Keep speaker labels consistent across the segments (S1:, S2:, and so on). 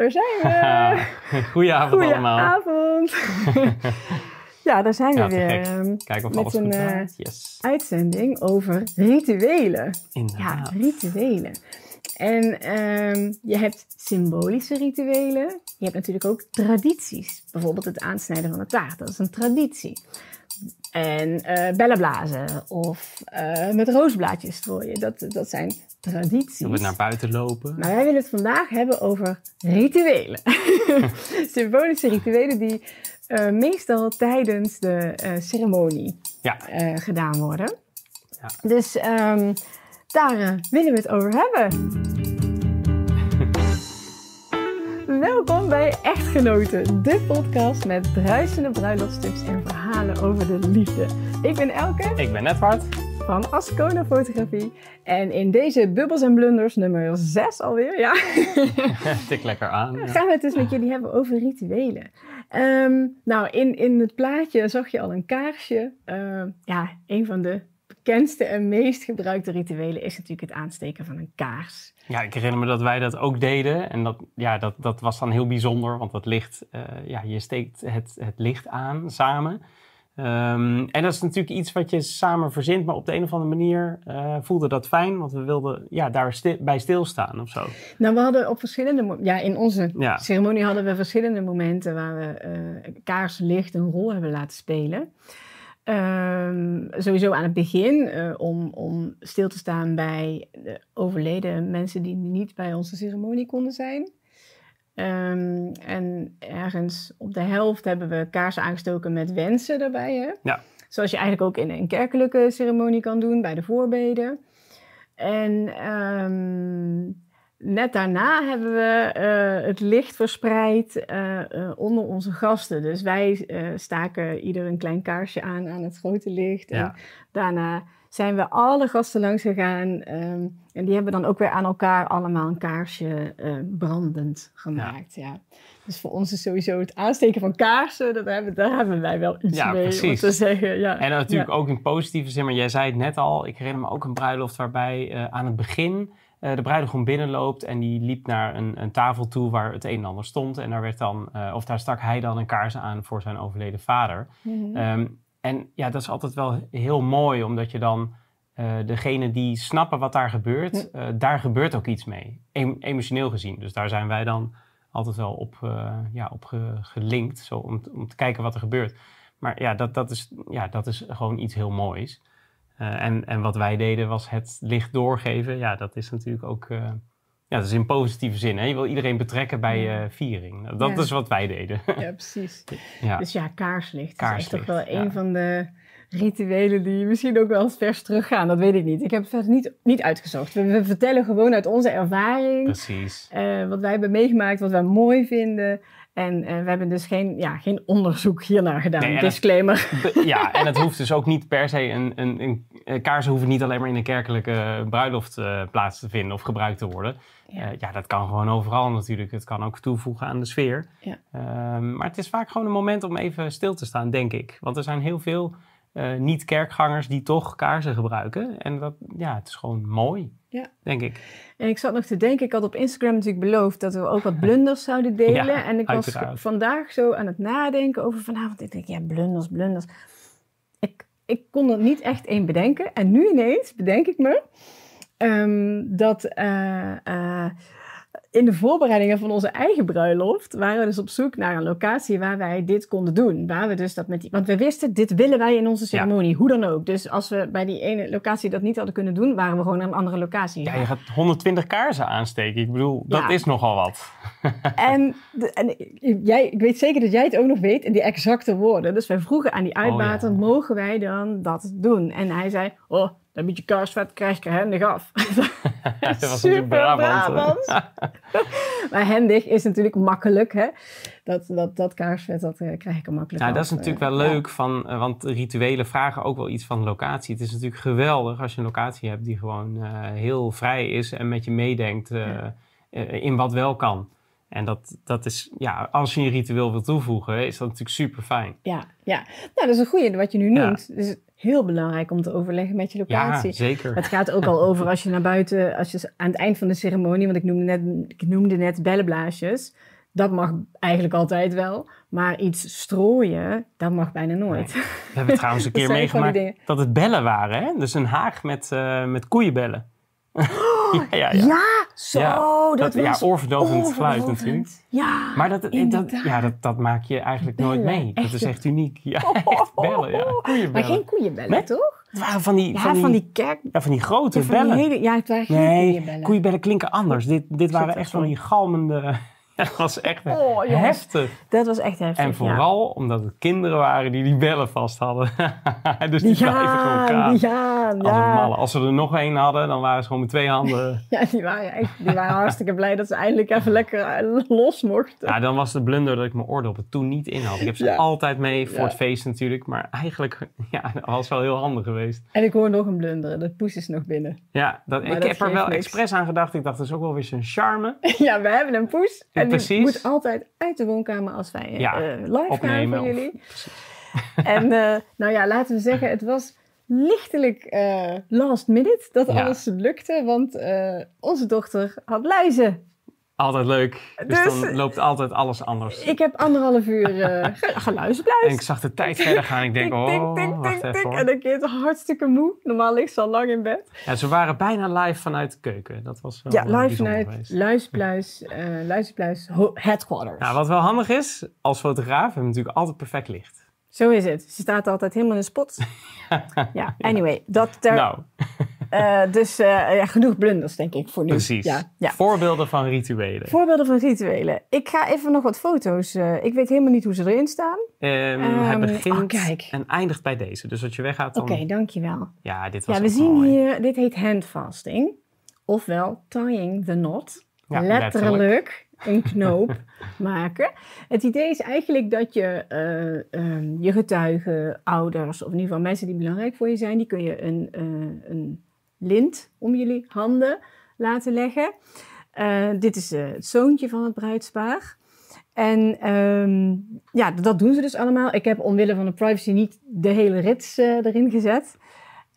S1: Daar zijn we.
S2: Goedenavond allemaal.
S1: Goedenavond. ja, daar zijn
S2: Ja,
S1: we weer.
S2: gek.
S1: ehm,
S2: Kijken of
S1: met
S2: alles
S1: een,
S2: goed
S1: eh,
S2: gaat. Yes.
S1: uitzending over rituelen. Ja, rituelen. En ehm, je hebt symbolische rituelen. Je hebt natuurlijk ook tradities. Bijvoorbeeld het aansnijden van de taart. Dat is een traditie. En eh bellen blazen of eh, met roosblaadjes strooien. Dat, dat zijn tradities.
S2: Of we naar buiten lopen.
S1: Maar wij willen het vandaag hebben over rituelen. Symbolische rituelen die eh, meestal tijdens de ceremonie
S2: Ja.
S1: gedaan worden.
S2: Ja.
S1: Dus ehm, daar willen we het over hebben. Bij Echtgenoten, de podcast met bruisende bruiloftstips en verhalen over de liefde. Ik ben Elke
S2: Ik ben Edward.
S1: van Ascona Fotografie en in deze Bubbels en Blunders nummer 6 alweer, ja,
S2: Tik lekker aan. Ja.
S1: gaan we het dus met jullie hebben over rituelen. Ehm, nou, in, in het plaatje zag je al een kaarsje. Ehm, ja, een van de bekendste en meest gebruikte rituelen is natuurlijk het aansteken van een kaars.
S2: Ja, ik herinner me dat wij dat ook deden. En dat, ja, dat, dat was dan heel bijzonder, want dat licht, eh, ja, je steekt het, het licht aan samen. Ehm, en dat is natuurlijk iets wat je samen verzint, maar op de een of andere manier eh, voelde dat fijn, want we wilden ja, daar bij stilstaan of zo.
S1: Nou, we hadden op verschillende ja, in onze
S2: Ja.
S1: ceremonie hadden we verschillende momenten waar we eh kaarslicht een rol hebben laten spelen. Ehm, sowieso aan het begin eh, om, om stil te staan bij de overleden mensen die niet bij onze ceremonie konden zijn. Ehm, en ergens op de helft hebben we kaarsen aangestoken met wensen erbij. Hè?
S2: Ja.
S1: Zoals je eigenlijk ook in een kerkelijke ceremonie kan doen bij de voorbeden. En ehm, net daarna hebben we eh, het licht verspreid eh, eh, onder onze gasten. Dus wij staken ieder een klein kaarsje aan aan het grote licht. En daarna zijn we alle gasten langs gegaan. ehm, en die hebben dan ook weer aan elkaar allemaal een kaarsje brandend gemaakt. Ja. Dus voor ons is sowieso het aansteken van kaarsen, dat hebben, daar hebben wij wel iets
S2: Ja,
S1: mee om te zeggen. Ja.
S2: En natuurlijk ook in positieve zin, maar jij zei het net al. Ik herinner me ook een bruiloft waarbij aan het begin eh, de bruidegom binnenloopt en die liep naar een, een tafel toe waar het een en ander stond. En daar werd dan, eh, of daar stak hij dan een kaars aan voor zijn overleden vader.
S1: Mhm.
S2: Ehm, en ja, dat is altijd wel heel mooi, omdat je dan eh degene die snappen wat daar gebeurt, daar gebeurt ook iets mee. Em- emotioneel gezien. Dus daar zijn wij dan altijd wel op, ja, op ge- gelinkt, zo om, om te kijken wat er gebeurt. Maar ja, dat, dat, is, ja, dat is gewoon iets heel moois. Eh, en, en wat wij deden was het licht doorgeven. Ja, dat is natuurlijk ook... eh, ja, dat is in positieve zin. Hè? Je wil iedereen betrekken bij je viering. Dat
S1: Ja.
S2: is wat wij deden.
S1: Ja, precies.
S2: ja.
S1: Dus ja, kaarslicht.
S2: Kaarslicht,
S1: is echt toch wel
S2: ja.
S1: een van de rituelen die misschien ook wel eens vers teruggaan. Dat weet ik niet. Ik heb het verder niet, niet uitgezocht. We, we vertellen gewoon uit onze ervaring.
S2: Precies.
S1: wat wij hebben meegemaakt, wat wij mooi vinden. En eh, we hebben dus geen, ja, geen onderzoek hiernaar gedaan.
S2: Nee, en het-
S1: Disclaimer.
S2: Ja, en het hoeft dus ook niet per se een, een, een, een kaarsen hoeven niet alleen maar in een kerkelijke bruiloft eh, plaats te vinden of gebruikt te worden.
S1: Ja.
S2: Ja. ja, dat kan gewoon overal natuurlijk. Het kan ook toevoegen aan de sfeer.
S1: Ja.
S2: Ehm, maar het is vaak gewoon een moment om even stil te staan, denk ik. Want er zijn heel veel eh, niet-kerkgangers die toch kaarsen gebruiken. En dat, ja, het is gewoon mooi,
S1: Ja.
S2: denk ik.
S1: En ik zat nog te denken, ik had op Instagram natuurlijk beloofd dat we ook wat blunders zouden delen.
S2: Ja,
S1: en ik was vandaag zo aan het nadenken over vanavond. Ik denk, ja, blunders, blunders. Ik, ik kon er niet echt één bedenken. En nu ineens bedenk ik me ehm, dat eh, eh, in de voorbereidingen van onze eigen bruiloft waren we dus op zoek naar een locatie waar wij dit konden doen. Waar we dus dat met die, want we wisten, dit willen wij in onze ceremonie, hoe dan ook. Dus als we bij die ene locatie dat niet hadden kunnen doen, waren we gewoon naar een andere locatie.
S2: Ja, je gaat 120 kaarsen aansteken. Ik bedoel, dat
S1: Ja.
S2: is nogal wat.
S1: En, de- en jij, ik weet zeker dat jij het ook nog weet, in die exacte woorden. Dus wij vroegen aan die uitbater,
S2: Oh, ja.
S1: mogen wij dan dat doen? En hij zei, oh, dan moet je kaarsvet, krijg je handig af.
S2: dat was natuurlijk Brabant.
S1: maar handig is natuurlijk makkelijk, hè. Dat, dat, dat kaarsvet, dat eh, krijg ik er makkelijk
S2: Nou,
S1: af.
S2: dat is natuurlijk
S1: Eh,
S2: wel
S1: ja.
S2: leuk, van, eh, want rituelen vragen ook wel iets van locatie. Het is natuurlijk geweldig als je een locatie hebt die gewoon heel vrij is en met je meedenkt
S1: Ja.
S2: in wat wel kan. En dat, dat is, ja, als je een ritueel wil toevoegen, is dat natuurlijk super fijn.
S1: Ja, ja. Nou, dat is een goede wat je nu noemt. Het is heel belangrijk om te overleggen met je locatie.
S2: Ja, zeker.
S1: Het gaat ook al over als je naar buiten, als je aan het eind van de ceremonie, want ik noemde net, ik noemde net bellenblaasjes. Dat mag eigenlijk altijd wel. Maar iets strooien, dat mag bijna nooit.
S2: We hebben trouwens een keer meegemaakt dat het bellen waren. Hè? Dus een haag met, uh, met koeienbellen.
S1: ja, ja, ja. ja, zo. Ja, dat,
S2: was ja, oorverdovend geluid natuurlijk.
S1: Ja,
S2: maar dat, dat, ja, dat, dat maak je eigenlijk nooit mee. Dat is echt uniek. Ja, echt bellen. Ja. Koeienbellen.
S1: Maar geen koeienbellen, nee? toch?
S2: Het waren van die,
S1: ja,
S2: van die,
S1: van die kerk...
S2: Ja, van die grote van bellen.
S1: Die hele, ja, het waren geen
S2: nee,
S1: koeienbellen.
S2: koeienbellen klinken anders. Dit, dit waren echt van die galmende... Dat was echt
S1: oh,
S2: heftig.
S1: Dat was echt heftig.
S2: En vooral omdat het kinderen waren die die bellen vast hadden. dus die,
S1: die
S2: blijven gewoon gaan.
S1: Die gaan,
S2: Als,
S1: ja.
S2: malle. Als ze er nog één hadden, dan waren ze gewoon met twee handen.
S1: ja, die waren, echt, die waren hartstikke blij dat ze eindelijk even lekker los mochten.
S2: Ja, dan was de blunder dat ik mijn oordoppen toen niet in had. Ik heb ze
S1: Ja.
S2: altijd mee voor het feest natuurlijk. Maar eigenlijk, ja, dat was wel heel handig geweest.
S1: En ik hoor nog een blunder. De poes is nog binnen.
S2: Ja, dat,
S1: Maar
S2: ik
S1: dat
S2: heb er wel
S1: niks.
S2: expres aan gedacht. Ik dacht, dat is ook wel weer zijn charme.
S1: ja, we hebben een poes. En
S2: precies.
S1: moet altijd uit de woonkamer als wij eh,
S2: Ja,
S1: live
S2: opnemen
S1: gaan voor jullie. en eh, nou ja, laten we zeggen, het was lichtelijk eh, last minute dat
S2: Ja.
S1: alles lukte. Want onze dochter had luizen.
S2: Altijd leuk. Dus,
S1: Dus-
S2: dan loopt altijd alles anders.
S1: Ik heb anderhalf uur eh ge- geluizenpluis.
S2: En ik zag de tijd verder gaan. Ik denk, oh,
S1: tik,
S2: wacht
S1: tik,
S2: even hoor.
S1: En dan keert hartstikke moe. Normaal ligt ze al lang in bed.
S2: Ja, ze waren bijna live vanuit de keuken. Dat was wel
S1: Ja,
S2: eh,
S1: live vanuit
S2: geweest.
S1: Luizenpluis, eh headquarters.
S2: Nou, wat wel handig is, als fotograaf hebben we natuurlijk altijd perfect licht.
S1: Zo is het. Ze staat altijd helemaal in de spot. ja, anyway. Dat ter,
S2: Nou,
S1: eh, dus eh, ja, genoeg blunders, denk ik, voor nu.
S2: precies.
S1: Ja, ja.
S2: Voorbeelden van rituelen.
S1: Voorbeelden van rituelen. Ik ga even nog wat foto's. eh, ik weet helemaal niet hoe ze erin staan.
S2: Ehm,
S1: Ehm,
S2: het begint
S1: oh,
S2: en eindigt bij deze. Dus als je weggaat dan...
S1: Oké, dankjewel.
S2: Ja, dit was
S1: Ja, we zien
S2: mooi.
S1: hier, dit heet handfasting. Ofwel tying the knot.
S2: Ja,
S1: letterlijk een knoop maken. Het idee is eigenlijk dat je eh, ehm, je getuigen, ouders of in ieder geval mensen die belangrijk voor je zijn, die kun je een, een lint om jullie handen laten leggen. Eh, dit is eh, het zoontje van het bruidspaar. En ehm, ja, dat doen ze dus allemaal. Ik heb omwille van de privacy niet de hele rits eh, erin gezet.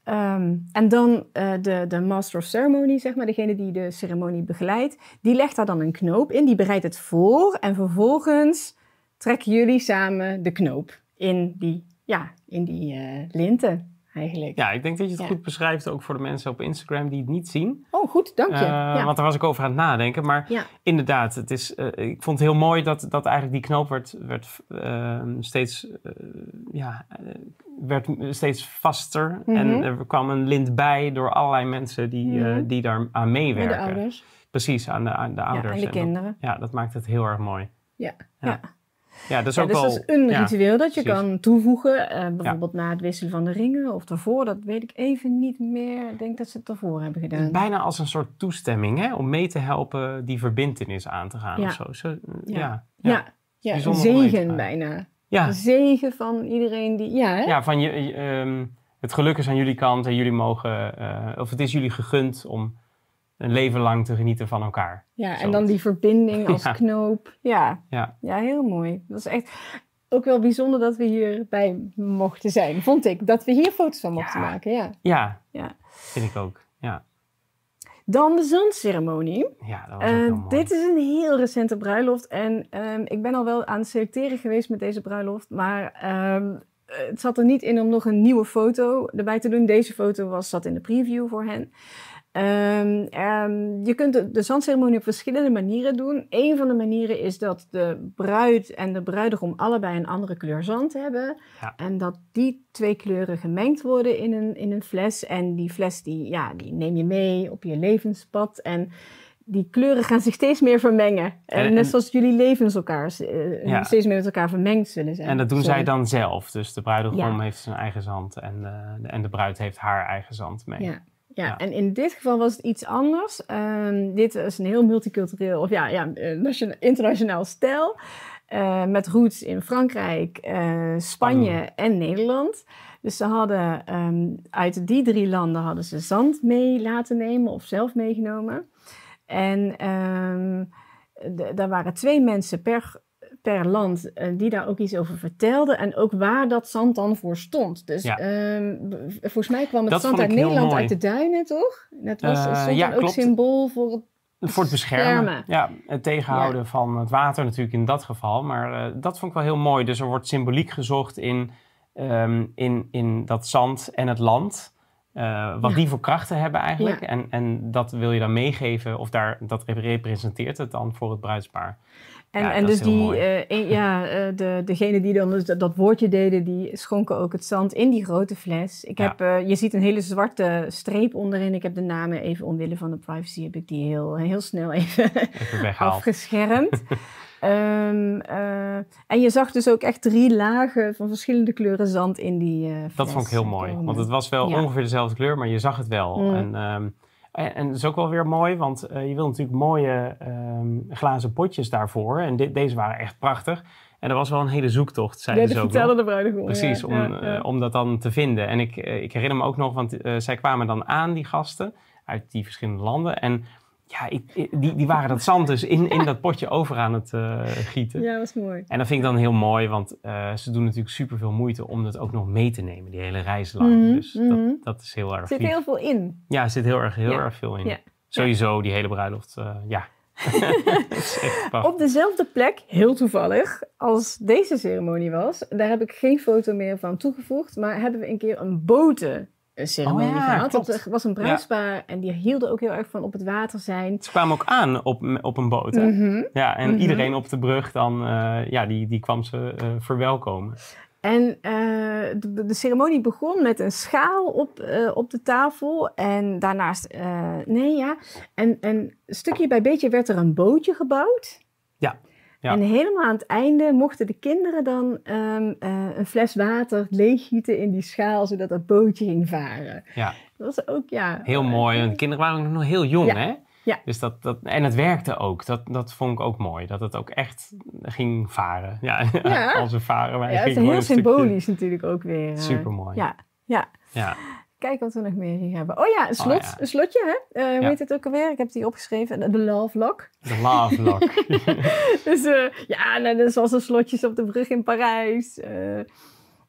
S1: Ehm, en dan de, de master of ceremony, zeg maar, degene die de ceremonie begeleidt, die legt daar dan een knoop in, die bereidt het voor en vervolgens trekken jullie samen de knoop in die, ja, in die linten eigenlijk.
S2: Ja, ik denk dat je het
S1: Ja.
S2: goed beschrijft ook voor de mensen op Instagram die het niet zien.
S1: Oh, goed, dank je.
S2: Eh,
S1: ja.
S2: Want daar was ik over aan het nadenken. Maar
S1: Ja.
S2: inderdaad, het is, eh, ik vond het heel mooi dat, dat eigenlijk die knoop werd, werd, eh, steeds, eh, ja, werd steeds vaster.
S1: Mhm.
S2: En er kwam een lint bij door allerlei mensen die,
S1: Mhm.
S2: die daar aan
S1: Met
S2: meewerken.
S1: de ouders.
S2: Precies, aan de, aan de ouders.
S1: Ja, en de
S2: dat-
S1: kinderen.
S2: ja, dat maakt het heel erg mooi.
S1: Ja.
S2: Ja.
S1: Ja.
S2: Dat is
S1: Ja,
S2: ook
S1: dus
S2: wel...
S1: dat is een ritueel dat je
S2: precies.
S1: kan toevoegen. eh, bijvoorbeeld na het wisselen van de ringen of daarvoor. Dat weet ik even niet meer. Ik denk dat ze het daarvoor hebben gedaan.
S2: bijna als een soort toestemming hè, om mee te helpen die verbintenis aan te gaan
S1: Ja.
S2: of zo. zo ja.
S1: Ja.
S2: Ja.
S1: Zegen bijna.
S2: Ja.
S1: Zegen van iedereen die... Ja, hè?
S2: Ja, van je, je, ehm, het geluk is aan jullie kant en jullie mogen, eh, of het is jullie gegund om een leven lang te genieten van elkaar.
S1: Ja, en dan die verbinding als
S2: Ja.
S1: knoop. Ja.
S2: Ja.
S1: ja, heel mooi. Dat is echt ook wel bijzonder dat we hierbij mochten zijn, vond ik. Dat we hier foto's van mochten
S2: Ja.
S1: maken, ja.
S2: Ja,
S1: Ja.
S2: vind ik ook. Ja,
S1: Dan de zandceremonie.
S2: ja dat was mooi.
S1: dit is een heel recente bruiloft. En ehm, ik ben al wel aan het selecteren geweest met deze bruiloft. Maar ehm, het zat er niet in om nog een nieuwe foto erbij te doen. Deze foto was, zat in de preview voor hen. Ehm, ehm, je kunt de, de zandceremonie op verschillende manieren doen. Een van de manieren is dat de bruid en de bruidegom allebei een andere kleur zand hebben.
S2: Ja.
S1: En dat die twee kleuren gemengd worden in een, in een fles. En die fles die, ja, die neem je mee op je levenspad. En die kleuren gaan zich steeds meer vermengen. En,
S2: En-
S1: net zoals jullie levens elkaar eh,
S2: Ja.
S1: steeds meer met elkaar vermengd zullen zijn.
S2: En dat doen
S1: Sorry.
S2: zij dan zelf. Dus de bruidegom
S1: Ja.
S2: heeft zijn eigen zand en, eh, de, en de bruid heeft haar eigen zand mee.
S1: Ja. Ja,
S2: Ja.
S1: en in dit geval was het iets anders. Ehm, dit is een heel multicultureel, of ja, ja nationa- internationaal stijl. eh, met roots in Frankrijk, eh, Spanje en Nederland. Dus ze hadden ehm, uit die drie landen hadden ze zand mee laten nemen of zelf meegenomen. En d- daar waren twee mensen per, per land eh, die daar ook iets over vertelden. En ook waar dat zand dan voor stond. Dus
S2: Ja.
S1: ehm, volgens mij kwam het
S2: Dat
S1: zand uit Nederland
S2: mooi.
S1: uit de duinen, toch? Dat was stond
S2: ja,
S1: ook
S2: klopt.
S1: symbool voor het
S2: Voor het beschermen. Ja, het tegenhouden van het water natuurlijk in dat geval. Maar eh, dat vond ik wel heel mooi. Dus er wordt symboliek gezocht in, ehm, in, in dat zand en het land. wat
S1: Ja.
S2: die voor krachten hebben eigenlijk.
S1: Ja.
S2: En, en dat wil je dan meegeven. Of daar, dat representeert het dan voor het bruidspaar.
S1: En,
S2: Ja,
S1: en dus die, eh, ja, eh, de, degene die dan dus dat, dat woordje deden, die schonken ook het zand in die grote fles. Ik
S2: Ja.
S1: heb, eh, je ziet een hele zwarte streep onderin. Ik heb de namen even omwille van de privacy, heb ik die heel, heel snel even afgeschermd. Ehm, eh, en je zag dus ook echt drie lagen van verschillende kleuren zand in die eh
S2: Dat
S1: fles
S2: vond ik heel mooi. Want het was wel
S1: Ja.
S2: ongeveer dezelfde kleur, maar je zag het wel.
S1: Mm.
S2: En, ehm, en, het is ook wel weer mooi, want eh, je wil natuurlijk mooie ehm, glazen potjes daarvoor. En dit, deze waren echt prachtig. En er was wel een hele zoektocht, zeiden
S1: dat
S2: ze ook
S1: vertelde
S2: nog.
S1: de bruidegom.
S2: Precies,
S1: ja,
S2: om,
S1: ja, ja.
S2: eh, om dat dan te vinden. En ik, eh, ik herinner me ook nog, want eh, zij kwamen dan aan, die gasten, uit die verschillende landen. En ja, ik, die, die waren dat zand dus in, in dat potje over aan het eh, gieten.
S1: ja, was mooi.
S2: En dat vind ik dan heel mooi, want eh, ze doen natuurlijk superveel moeite om het ook nog mee te nemen, die hele reis lang.
S1: Mhm,
S2: dus
S1: mhm.
S2: dat, dat is heel erg
S1: Er zit
S2: lief.
S1: heel veel in.
S2: Ja, er zit heel erg, heel
S1: Ja,
S2: erg veel in.
S1: ja,
S2: Sowieso, die hele bruiloft, eh, ja.
S1: Op dezelfde plek, heel toevallig, als deze ceremonie was. Daar heb ik geen foto meer van toegevoegd. Maar hebben we een keer een
S2: Oh ja,
S1: gehad.
S2: klopt.
S1: Dat was een bruidspaar en die hielden ook heel erg van op het water zijn.
S2: Ze kwamen ook aan op, op een boot, hè?
S1: Mhm.
S2: Ja, en
S1: Mhm.
S2: iedereen op de brug dan, eh, ja, die, die kwam ze eh, verwelkomen.
S1: En eh, de, de ceremonie begon met een schaal op, op de tafel. En daarnaast, nee ja, en, en stukje bij beetje werd er een bootje gebouwd.
S2: Ja, ja.
S1: En helemaal aan het einde mochten de kinderen dan ehm, eh, een fles water leeggieten in die schaal, zodat dat bootje ging varen.
S2: Ja,
S1: Dat was ook, ja...
S2: heel mooi. En de kinderen waren nog heel jong,
S1: Ja.
S2: hè?
S1: Ja.
S2: Dus dat, dat, en het werkte ook. Dat, dat vond ik ook mooi. Dat het ook echt ging varen. Ja,
S1: Ja.
S2: als we varen. Maar
S1: Ja, het is heel
S2: stukje-
S1: symbolisch natuurlijk ook weer. eh.
S2: Supermooi.
S1: Ja, ja.
S2: Ja.
S1: Kijk wat we nog meer hier hebben. Oh ja, een slot.
S2: Oh ja.
S1: Een slotje, hè? Eh, hoe
S2: Ja.
S1: heet het ook alweer? Ik heb het hier opgeschreven. De- Love Lock.
S2: De love lock.
S1: Dus eh, ja, nou, zoals de slotjes op de brug in Parijs. Eh,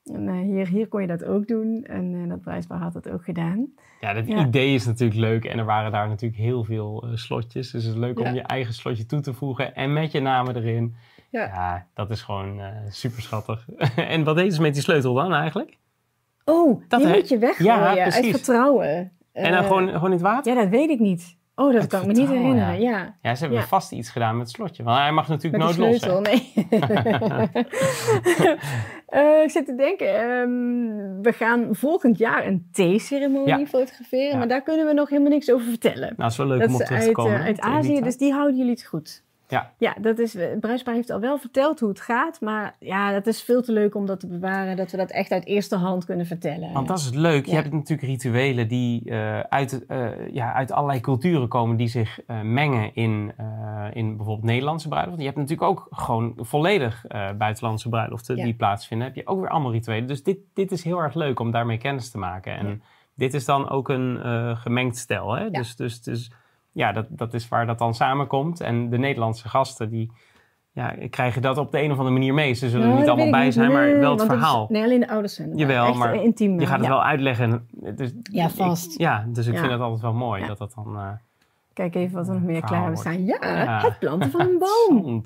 S1: en, hier, hier kon je dat ook doen. En dat bruidspaar had dat ook gedaan.
S2: Ja, dat
S1: Ja.
S2: idee is natuurlijk leuk. En er waren daar natuurlijk heel veel slotjes. Dus het is leuk om je eigen slotje toe te voegen. En met je namen erin.
S1: Ja.
S2: Dat is gewoon super schattig. en wat deden ze met die sleutel dan eigenlijk?
S1: Oh,
S2: Dat,
S1: die moet je weggooien
S2: Ja,
S1: uit vertrouwen.
S2: en dan
S1: Eh,
S2: gewoon, gewoon in het water?
S1: Ja, dat weet ik niet. Oh, dat kan ik me niet herinneren. Ja.
S2: Ja, ze hebben
S1: Ja.
S2: vast iets gedaan met het slotje. Want hij mag natuurlijk
S1: Met
S2: nooit los. hè?
S1: sleutel, nee. Eh, ik zit te denken, ehm, we gaan volgend jaar een theeceremonie fotograferen, maar daar kunnen we nog helemaal niks over vertellen.
S2: Nou, is wel leuk
S1: dat
S2: om op terug te
S1: uit,
S2: komen.
S1: eh, uit Azië, dus die houden jullie het goed.
S2: Ja.
S1: Ja, dat is, het bruidspaar heeft al wel verteld hoe het gaat, maar ja, dat is veel te leuk om dat te bewaren, dat we dat echt uit eerste hand kunnen vertellen.
S2: Want dat is het leuk. Je
S1: Ja.
S2: hebt natuurlijk rituelen die eh, uit, eh, ja, uit allerlei culturen komen die zich eh, mengen in, eh, in bijvoorbeeld Nederlandse bruiloften. Je hebt natuurlijk ook gewoon volledig eh, buitenlandse bruiloften
S1: Ja.
S2: die plaatsvinden. Heb je ook weer allemaal rituelen. Dus dit, dit is heel erg leuk om daarmee kennis te maken. En
S1: Ja.
S2: dit is dan ook een eh, gemengd stel. Hè? Dus, dus, dus ja, dat, dat is waar dat dan samenkomt. En de Nederlandse gasten die ja, krijgen dat op de een of andere manier mee. Ze zullen er
S1: Nou,
S2: niet allemaal bij
S1: niet.
S2: zijn, maar wel het
S1: is-
S2: verhaal.
S1: nee, alleen de ouders zijn.
S2: Jawel,
S1: Echt
S2: maar
S1: intiem.
S2: Je gaat het
S1: ja.
S2: wel uitleggen. Dus
S1: Ja,
S2: ik-
S1: vast.
S2: ja, dus ik
S1: Ja.
S2: vind het altijd wel mooi
S1: Ja.
S2: dat dat dan... eh
S1: Kijk even wat er nog meer klaar
S2: wordt.
S1: staan. Ja,
S2: Ja.
S1: het planten van een boom.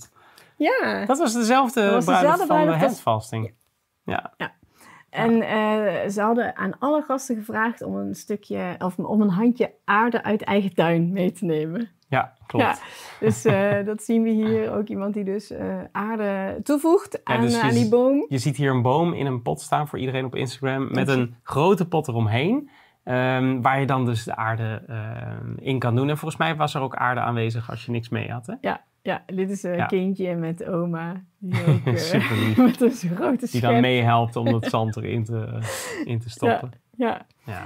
S1: Ja.
S2: Dat was dezelfde
S1: Dat was
S2: bruiloft
S1: dezelfde
S2: van de
S1: bruiloft
S2: heftvasting. Ja.
S1: En eh, ze hadden aan alle gasten gevraagd om een stukje, of om een handje aarde uit eigen tuin mee te nemen.
S2: ja, klopt.
S1: Ja, dus eh, dat zien we hier. Ook iemand die dus eh, aarde toevoegt aan,
S2: dus
S1: aan die boom.
S2: Je ziet hier een boom in een pot staan voor iedereen op Instagram. Met een grote pot eromheen. ehm, waar je dan dus de aarde ehm, in kan doen. En volgens mij was er ook aarde aanwezig als je niks mee had. Hè?
S1: Ja, ja, dit is een
S2: Ja.
S1: kindje met oma. Die ook eh, met een grote
S2: Die
S1: schep.
S2: dan meehelpt om dat zand erin te, in te stoppen.
S1: Ja.
S2: Ja,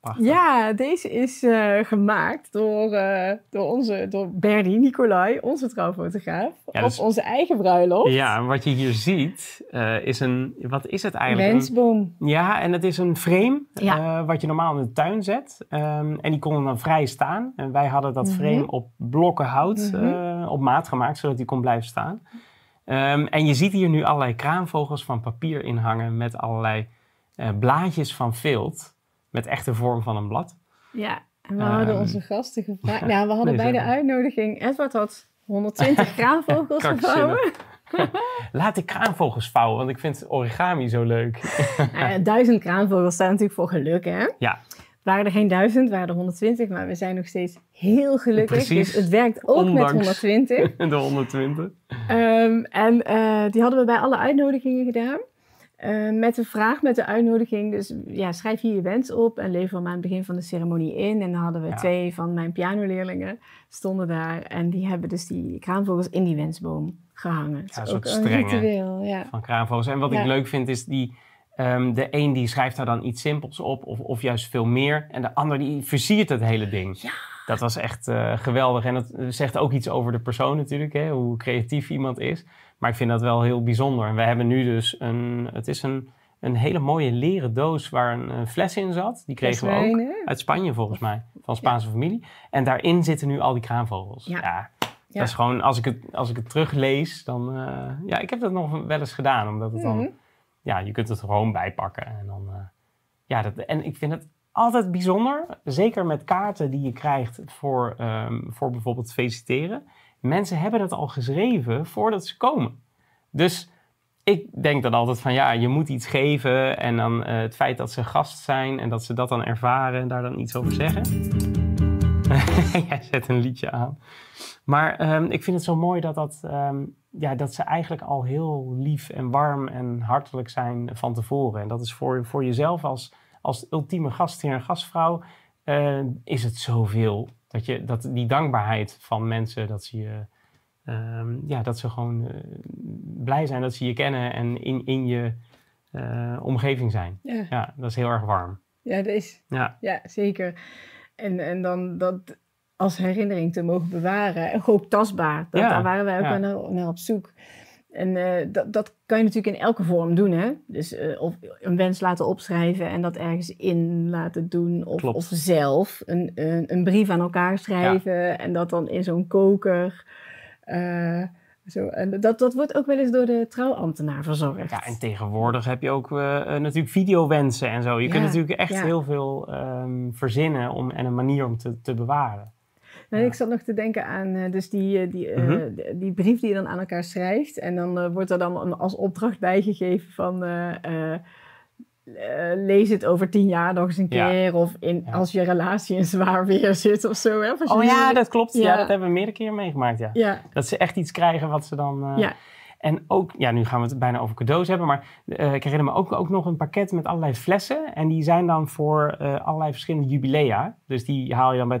S2: prachtig.
S1: Ja, deze is eh, gemaakt door, eh, door, onze, door Bernie Nicolai, onze trouwfotograaf,
S2: Ja,
S1: op onze eigen bruiloft.
S2: Ja, en wat je hier ziet eh, is een... Wat is het eigenlijk? Een-
S1: Wensboom.
S2: Ja, en het is een frame
S1: Ja.
S2: eh, wat je normaal in de tuin zet. Ehm, en die konden dan vrij staan. En wij hadden dat
S1: Mhm.
S2: frame op blokken hout eh, eh, op maat gemaakt, zodat hij kon blijven staan. Ehm, en je ziet hier nu allerlei kraanvogels van papier in hangen met allerlei eh, blaadjes van vilt. Met echt de vorm van een blad.
S1: Ja, en we hadden
S2: Ehm,
S1: onze gasten gevraagd. Nou, we hadden
S2: nee,
S1: bij de uitnodiging... Edward had 120 kraanvogels gevouwen.
S2: Laat ik kraanvogels vouwen, want ik vind origami zo leuk.
S1: Ja, duizend kraanvogels staan natuurlijk voor geluk, hè?
S2: Ja.
S1: Waren er geen duizend, waren er 120, maar we zijn nog steeds heel gelukkig.
S2: Precies.
S1: Dus het werkt ook
S2: Ondanks.
S1: met 120.
S2: De 120.
S1: Ehm, en eh, die hadden we bij alle uitnodigingen gedaan. Eh, met de vraag, met de uitnodiging. Dus ja, schrijf hier je wens op en lever hem aan het begin van de ceremonie in. En dan hadden we
S2: Ja.
S1: twee van mijn pianoleerlingen stonden daar. En die hebben dus die kraanvogels in die wensboom gehangen.
S2: Een
S1: is
S2: soort
S1: ook een ritueel, ja.
S2: van kraanvogels. En wat
S1: Ja.
S2: ik leuk vind is die... ehm, de een die schrijft daar dan iets simpels op of, of juist veel meer. En de ander die versiert het hele ding.
S1: Ja.
S2: Dat was echt eh, geweldig. En dat zegt ook iets over de persoon natuurlijk. Hè, hoe creatief iemand is. Maar ik vind dat wel heel bijzonder. En we hebben nu dus een... Het is een, een hele mooie leren doos waar een, eh, fles in zat. Die kregen we ook.
S1: Hè?
S2: Uit Spanje volgens mij. Van Spaanse familie. En daarin zitten nu al die kraanvogels.
S1: Ja.
S2: Ja.
S1: Ja.
S2: Dat is gewoon, als ik het, als ik het teruglees, dan... eh, ja, ik heb dat nog wel eens gedaan. Omdat het dan... Ja, je kunt het gewoon bijpakken. En, dan, eh, ja, dat, en ik vind het altijd bijzonder. Zeker met kaarten die je krijgt voor, ehm, voor bijvoorbeeld feliciteren. Mensen hebben het al geschreven voordat ze komen. Dus ik denk dan altijd van ja, je moet iets geven. En dan eh, het feit dat ze gast zijn en dat ze dat dan ervaren en daar dan iets over zeggen. Jij zet een liedje aan. Maar ehm, ik vind het zo mooi dat, dat, ehm, ja, dat ze eigenlijk al heel lief en warm en hartelijk zijn van tevoren. En dat is voor, voor jezelf als, als ultieme gastheer en gastvrouw eh, is het zoveel. Dat, je, dat die dankbaarheid van mensen, dat ze je... ehm, ja, dat ze gewoon eh, blij zijn dat ze je kennen en in, in je eh, omgeving zijn.
S1: Ja.
S2: Ja, dat is heel erg warm.
S1: Ja, dat is,
S2: Ja,
S1: ja, zeker. En, en dan dat als herinnering te mogen bewaren. En ook tastbaar. Dat,
S2: Ja,
S1: Daar waren wij ook
S2: ja.
S1: naar, naar op zoek. En eh, dat, dat kan je natuurlijk in elke vorm doen. Hè? Dus eh, of een wens laten opschrijven en dat ergens in laten doen. Of, zelf een, een, een brief aan elkaar schrijven. En dat dan in zo'n koker. eh, zo. En dat, dat wordt ook wel eens door de trouwambtenaar verzorgd.
S2: Ja, en tegenwoordig heb je ook eh, natuurlijk videowensen en zo. Je
S1: Ja,
S2: kunt natuurlijk echt
S1: ja.
S2: heel veel ehm, verzinnen om, en een manier om te, te bewaren. Ja.
S1: ik zat nog te denken aan eh, dus die, eh, die, eh,
S2: Mhm.
S1: die, die brief die je dan aan elkaar schrijft. En dan wordt er dan een, als opdracht bijgegeven van... lees het over tien jaar nog eens een
S2: Ja.
S1: keer. Of in,
S2: Ja.
S1: als je relatie in zwaar weer zit of zo. Hè? Of
S2: Oh ja, dat klopt. Ja. Dat hebben we meerdere keren meegemaakt, ja.
S1: Ja,
S2: Dat ze echt iets krijgen wat ze dan...
S1: Ja.
S2: En ook, ja, nu gaan we het bijna over cadeaus hebben, maar eh, ik herinner me ook, ook nog een pakket met allerlei flessen. En die zijn dan voor eh, allerlei verschillende jubilea. Dus die haal je dan bij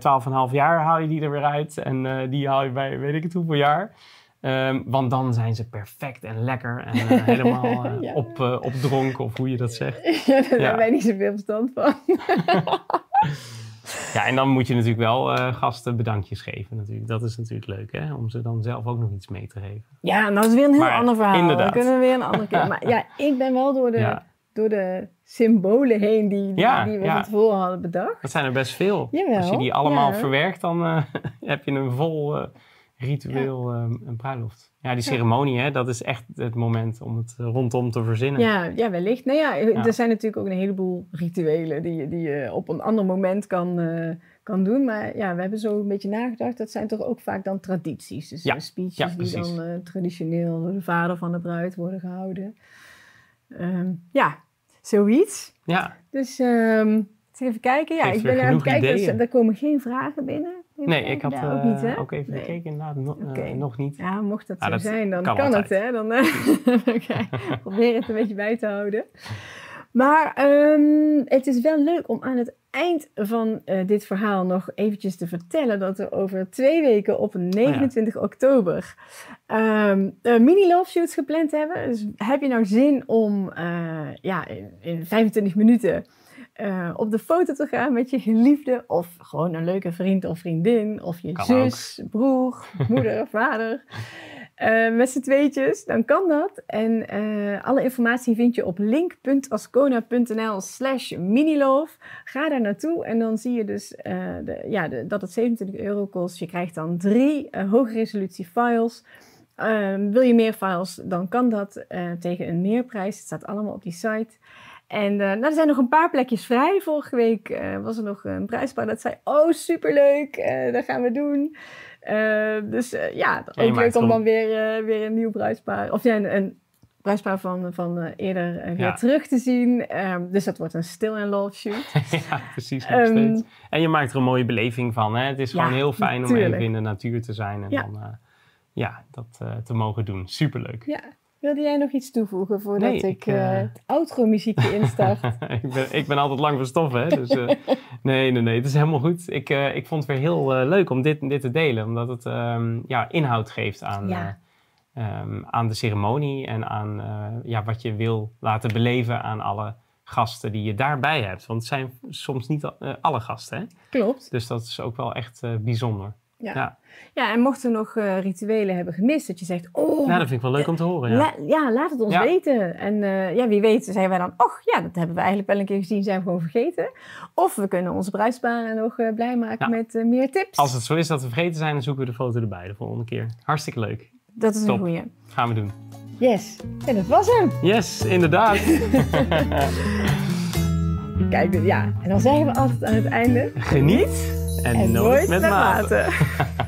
S2: 12,5 jaar, haal je die er weer uit. En eh, die haal je bij weet ik het hoeveel jaar. Ehm, want dan zijn ze perfect en lekker en helemaal
S1: Ja.
S2: op, eh, opdronken, of hoe je dat zegt.
S1: ja daar
S2: Ja.
S1: hebben wij niet zoveel verstand van.
S2: Ja, en dan moet je natuurlijk wel eh, gasten bedankjes geven natuurlijk. Dat is natuurlijk leuk, hè? Om ze dan zelf ook nog iets mee te geven.
S1: Ja, nou, dat is weer een heel
S2: Maar
S1: ander verhaal.
S2: inderdaad.
S1: Dat kunnen we weer een andere keer. Maar ja, ik ben wel door de,
S2: Ja.
S1: door de symbolen heen die, die,
S2: Ja,
S1: die we
S2: ja.
S1: tevoren hadden bedacht.
S2: Dat zijn er best veel.
S1: Jawel,
S2: Als je die allemaal verwerkt, dan eh, heb je een vol eh, ritueel eh, een bruiloft. Ja, die ceremonie, hè, dat is echt het moment om het eh, rondom te verzinnen.
S1: Ja, ja, wellicht. Nou ja,
S2: Ja.
S1: er zijn natuurlijk ook een heleboel rituelen die, je- die je op een ander moment kan, eh, kan doen. Maar ja, we hebben zo een beetje nagedacht. Dat zijn toch ook vaak dan tradities. Dus
S2: Ja,
S1: eh, speeches die dan eh, traditioneel door de vader van de bruid worden gehouden. Ehm, ja, zoiets.
S2: Ja,
S1: Dus ehm, eens even kijken. Ja,
S2: Geeft
S1: ik ben aan het kijken. Dus, er komen geen vragen binnen.
S2: Nee, ik had
S1: ook
S2: eh,
S1: niet, hè?
S2: ook even
S1: Nee.
S2: gekeken, inderdaad, no- eh, nog niet.
S1: Ja, mocht dat
S2: Ah,
S1: zo
S2: dat
S1: zijn, dan
S2: kan
S1: kan, het, hè? Dan eh, oké, probeer het een beetje bij te houden. Maar ehm, het is wel leuk om aan het eind van eh, dit verhaal nog eventjes te vertellen dat we over twee weken op 29 oktober ehm, een mini love shoots gepland hebben. Dus heb je nou zin om eh, ja, in, in 25 minuten eh, op de foto te gaan met je geliefde of gewoon een leuke vriend of vriendin of je
S2: Kan
S1: zus, broer, moeder, vader. uh, met z'n tweetjes, dan kan dat. En uh, alle informatie vind je op link.ascona.nl slash minilove. Ga daar naartoe en dan zie je dus de, ja, de, dat het 27 euro kost. Je krijgt dan drie hoge resolutie files. Ehm, wil je meer files, dan kan dat tegen een meerprijs. Het staat allemaal op die site. En nou, er zijn nog een paar plekjes vrij. Vorige week was er nog een prijspaar dat zei: Oh, superleuk, dat gaan we doen. Dus ja, ook leuk om dan weer, weer een nieuw bruidspaar, of ja, een, een bruidspaar van, van eerder weer ja. terug te zien. Um, dus dat wordt een still and love shoot.
S2: ja, precies. Nog um, steeds. En je maakt er een mooie beleving van. Hè? Het is gewoon heel fijn om even in de natuur te zijn en dan ja, dat te mogen doen. Superleuk.
S1: Ja. Wilde jij nog iets toevoegen voordat nee, ik, uh, het outro-muziekje instart?
S2: ik, ben, ik ben altijd lang van stof, hè? Dus, uh, nee, nee, nee, het is helemaal goed. Ik, uh, ik vond het weer heel leuk om dit, dit te delen, omdat het um, ja, inhoud geeft aan, ja. um, aan de ceremonie en aan ja, wat je wil laten beleven aan alle gasten die je daarbij hebt. Want het zijn soms niet alle gasten, hè?
S1: Klopt.
S2: Dus dat is ook wel echt bijzonder.
S1: Ja. ja. Ja. en mochten we nog uh, rituelen hebben gemist, dat je zegt, oh...
S2: Nou, dat vind ik wel leuk om te horen, ja.
S1: La, ja, laat het ons weten. En uh, ja, wie weet zijn wij dan, och ja, dat hebben we eigenlijk wel een keer gezien, zijn we gewoon vergeten. Of we kunnen onze bruidsbaren nog uh, blij maken met meer tips.
S2: Als het zo is dat we vergeten zijn, dan zoeken we de foto erbij de volgende keer. Hartstikke leuk.
S1: Dat is Top. een goeie.
S2: Gaan we doen.
S1: Yes, en dat was hem.
S2: Yes, inderdaad.
S1: Kijk, ja, en dan zeggen we altijd aan het einde...
S2: Geniet en, nooit, met, met mate.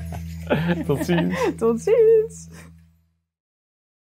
S2: Tot ziens.
S1: Tot ziens.